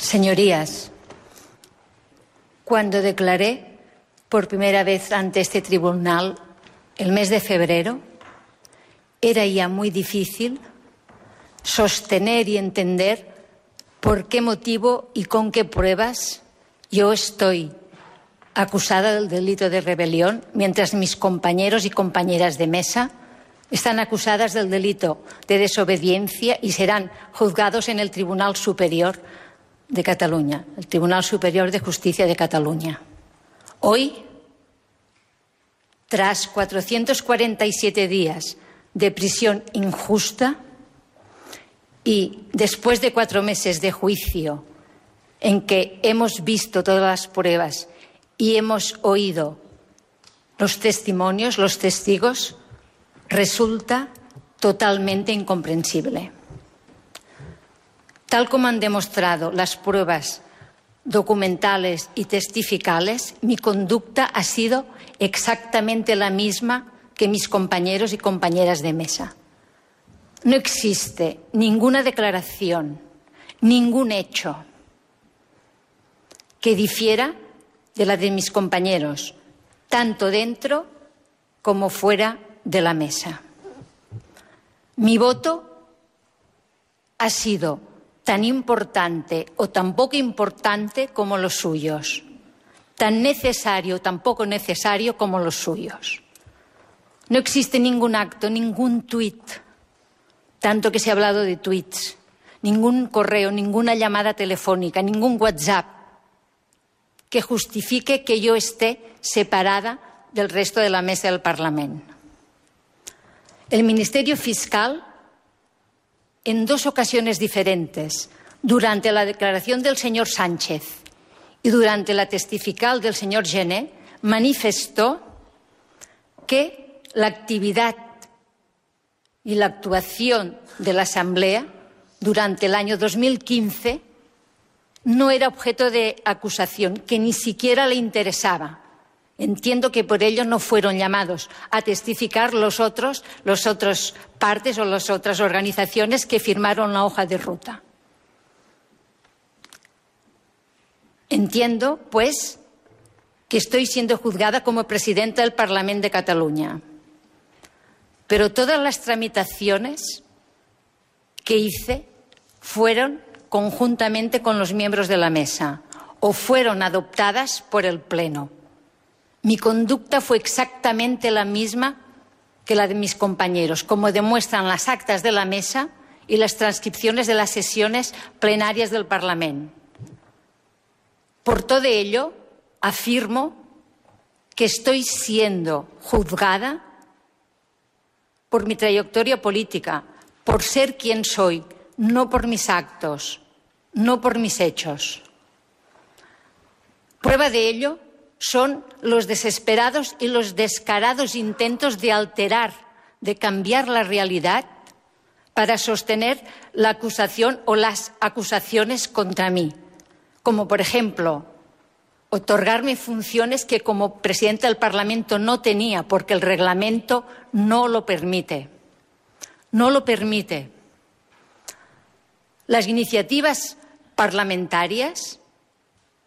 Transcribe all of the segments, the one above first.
Señorías, cuando declaré por primera vez ante este tribunal el mes de febrero, era ya muy difícil sostener y entender por qué motivo y con qué pruebas yo estoy acusada del delito de rebelión, mientras mis compañeros y compañeras de mesa están acusadas del delito de desobediencia y serán juzgados en el Tribunal Superior de Cataluña, el Tribunal Superior de Justicia de Cataluña. Hoy, tras 447 días de prisión injusta y después de cuatro meses de juicio en que hemos visto todas las pruebas y hemos oído los testimonios, los testigos, resulta totalmente incomprensible. Tal como han demostrado las pruebas documentales y testificales, mi conducta ha sido exactamente la misma que mis compañeros y compañeras de mesa. No existe ninguna declaración, ningún hecho que difiera de la de mis compañeros, tanto dentro como fuera de la mesa. Mi voto ha sido tan importante o tan poco importante como los suyos, tan necesario o tan poco necesario como los suyos. No existe ningún acto, ningún tuit, tanto que se ha hablado de tweets, ningún correo, ninguna llamada telefónica, ningún WhatsApp que justifique que yo esté separada del resto de la mesa del Parlamento. El Ministerio Fiscal, en dos ocasiones diferentes, durante la declaración del señor Sánchez y durante la testifical del señor Gené, manifestó que la actividad y la actuación de la Asamblea durante el año 2015 no era objeto de acusación, que ni siquiera le interesaba. Entiendo que por ello no fueron llamados a testificar los otros, los otros partes o las otras organizaciones que firmaron la hoja de ruta. Entiendo, pues, que estoy siendo juzgada como presidenta del Parlamento de Cataluña. Pero todas las tramitaciones que hice fueron conjuntamente con los miembros de la mesa o fueron adoptadas por el Pleno. Mi conducta fue exactamente la misma que la de mis compañeros, como demuestran las actas de la mesa y las transcripciones de las sesiones plenarias del Parlamento. Por todo ello, afirmo que estoy siendo juzgada por mi trayectoria política, por ser quien soy, no por mis actos, no por mis hechos. Prueba de ello son los desesperados y los descarados intentos de alterar, de cambiar la realidad para sostener la acusación o las acusaciones contra mí, como por ejemplo otorgarme funciones que como presidenta del Parlamento no tenía porque el reglamento no lo permite. No lo permite. Las iniciativas parlamentarias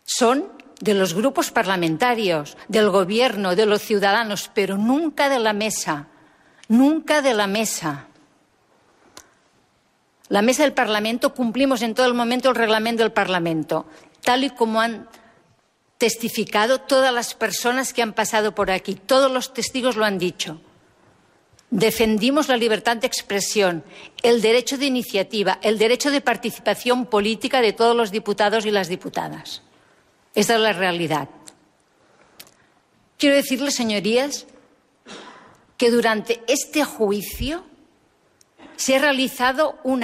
son de los grupos parlamentarios, del gobierno, de los ciudadanos, pero nunca de la mesa, nunca de la mesa. La mesa del Parlamento cumplimos en todo el momento el reglamento del Parlamento, tal y como han testificado todas las personas que han pasado por aquí, todos los testigos lo han dicho. Defendimos la libertad de expresión, el derecho de iniciativa, el derecho de participación política de todos los diputados y las diputadas. Esa es la realidad. Quiero decirles, señorías, que durante este juicio se ha realizado un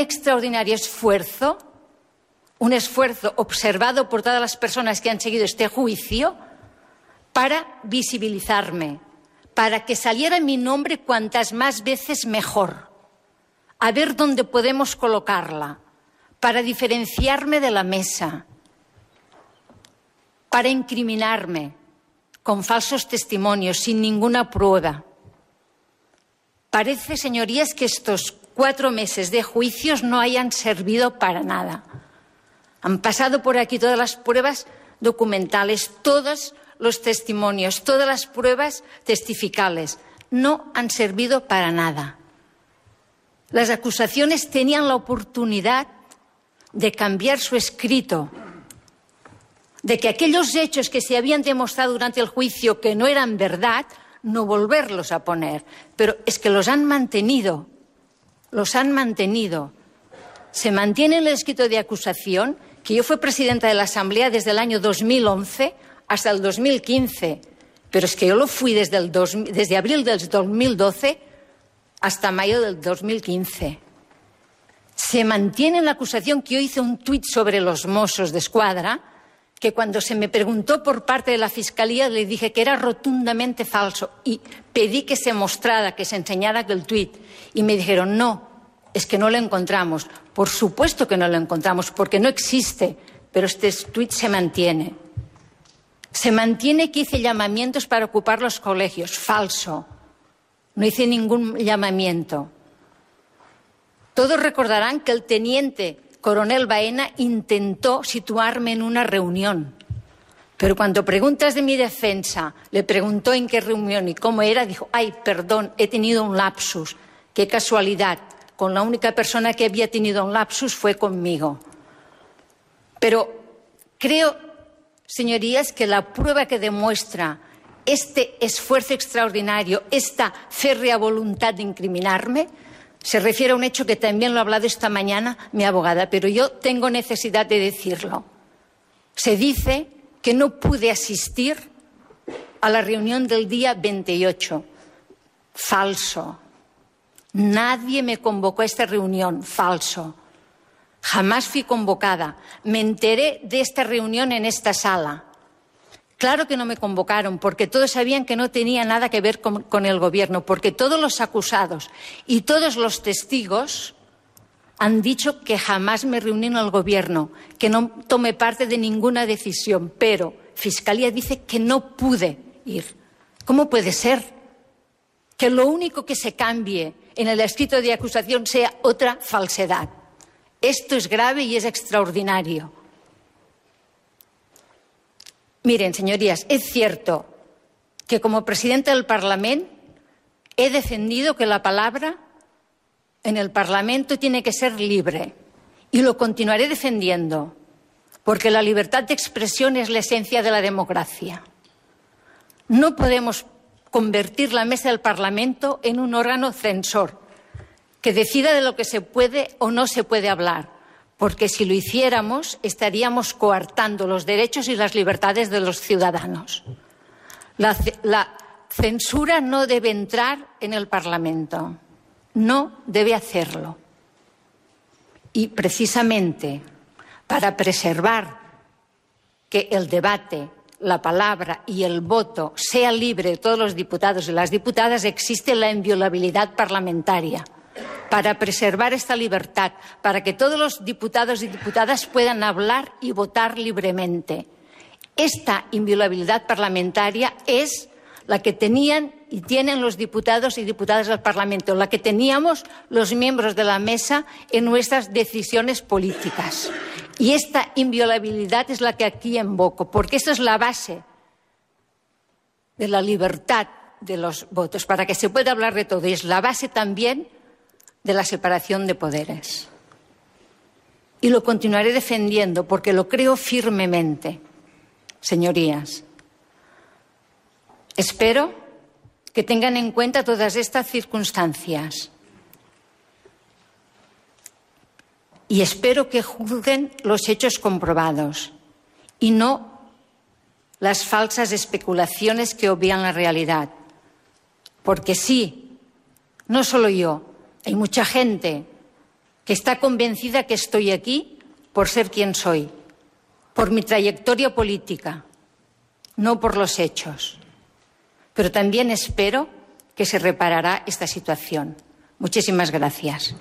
extraordinario esfuerzo, un esfuerzo observado por todas las personas que han seguido este juicio para visibilizarme, para que saliera mi nombre cuantas más veces mejor, a ver dónde podemos colocarla, para diferenciarme de la mesa, para incriminarme con falsos testimonios, sin ninguna prueba. Parece, señorías, que estos cuatro meses de juicios no hayan servido para nada. Han pasado por aquí todas las pruebas documentales, todos los testimonios, todas las pruebas testificales. No han servido para nada. Las acusaciones tenían la oportunidad de cambiar su escrito, de que aquellos hechos que se habían demostrado durante el juicio que no eran verdad, no volverlos a poner. Pero es que los han mantenido, los han mantenido. Se mantiene el escrito de acusación, que yo fui presidenta de la Asamblea desde el año 2011 hasta el 2015, pero es que yo lo fui desde, el desde abril del 2012 hasta mayo del 2015. Se mantiene la acusación que yo hice un tuit sobre los mozos de escuadra, que cuando se me preguntó por parte de la Fiscalía le dije que era rotundamente falso y pedí que se mostrara, que se enseñara el tuit. Y me dijeron, no, es que no lo encontramos. Por supuesto que no lo encontramos, porque no existe, pero este tuit se mantiene. Se mantiene que hice llamamientos para ocupar los colegios. Falso. No hice ningún llamamiento. Todos recordarán que el teniente coronel Baena intentó situarme en una reunión. Pero cuando preguntas de mi defensa, le preguntó en qué reunión y cómo era, dijo, ay, perdón, he tenido un lapsus. Qué casualidad. Con la única persona que había tenido un lapsus fue conmigo. Pero creo, señorías, que la prueba que demuestra este esfuerzo extraordinario, esta férrea voluntad de incriminarme, se refiere a un hecho que también lo ha hablado esta mañana mi abogada, pero yo tengo necesidad de decirlo. Se dice que no pude asistir a la reunión del día 28. Falso. Nadie me convocó a esta reunión. Falso. Jamás fui convocada. Me enteré de esta reunión en esta sala. Claro que no me convocaron, porque todos sabían que no tenía nada que ver con, el gobierno, porque todos los acusados y todos los testigos han dicho que jamás me reuní en el gobierno, que no tomé parte de ninguna decisión, pero Fiscalía dice que no pude ir. ¿Cómo puede ser que lo único que se cambie en el escrito de acusación sea otra falsedad? Esto es grave y es extraordinario. Miren, señorías, es cierto que como presidenta del Parlamento he defendido que la palabra en el Parlamento tiene que ser libre y lo continuaré defendiendo porque la libertad de expresión es la esencia de la democracia. No podemos convertir la mesa del Parlamento en un órgano censor que decida de lo que se puede o no se puede hablar porque si lo hiciéramos estaríamos coartando los derechos y las libertades de los ciudadanos. La, censura no debe entrar en el Parlamento, no debe hacerlo. Y precisamente para preservar que el debate, la palabra y el voto sea libre de todos los diputados y las diputadas, existe la inviolabilidad parlamentaria para preservar esta libertad, para que todos los diputados y diputadas puedan hablar y votar libremente. Esta inviolabilidad parlamentaria es la que tenían y tienen los diputados y diputadas del Parlamento, la que teníamos los miembros de la mesa en nuestras decisiones políticas. Y esta inviolabilidad es la que aquí invoco, porque esta es la base de la libertad de los votos, para que se pueda hablar de todo. Y es la base también de la separación de poderes. Y lo continuaré defendiendo porque lo creo firmemente. Señorías, espero que tengan en cuenta todas estas circunstancias y espero que juzguen los hechos comprobados y no las falsas especulaciones que obvian la realidad. Porque sí, no solo yo, hay mucha gente que está convencida que estoy aquí por ser quien soy, por mi trayectoria política, no por los hechos. Pero también espero que se reparará esta situación. Muchísimas gracias.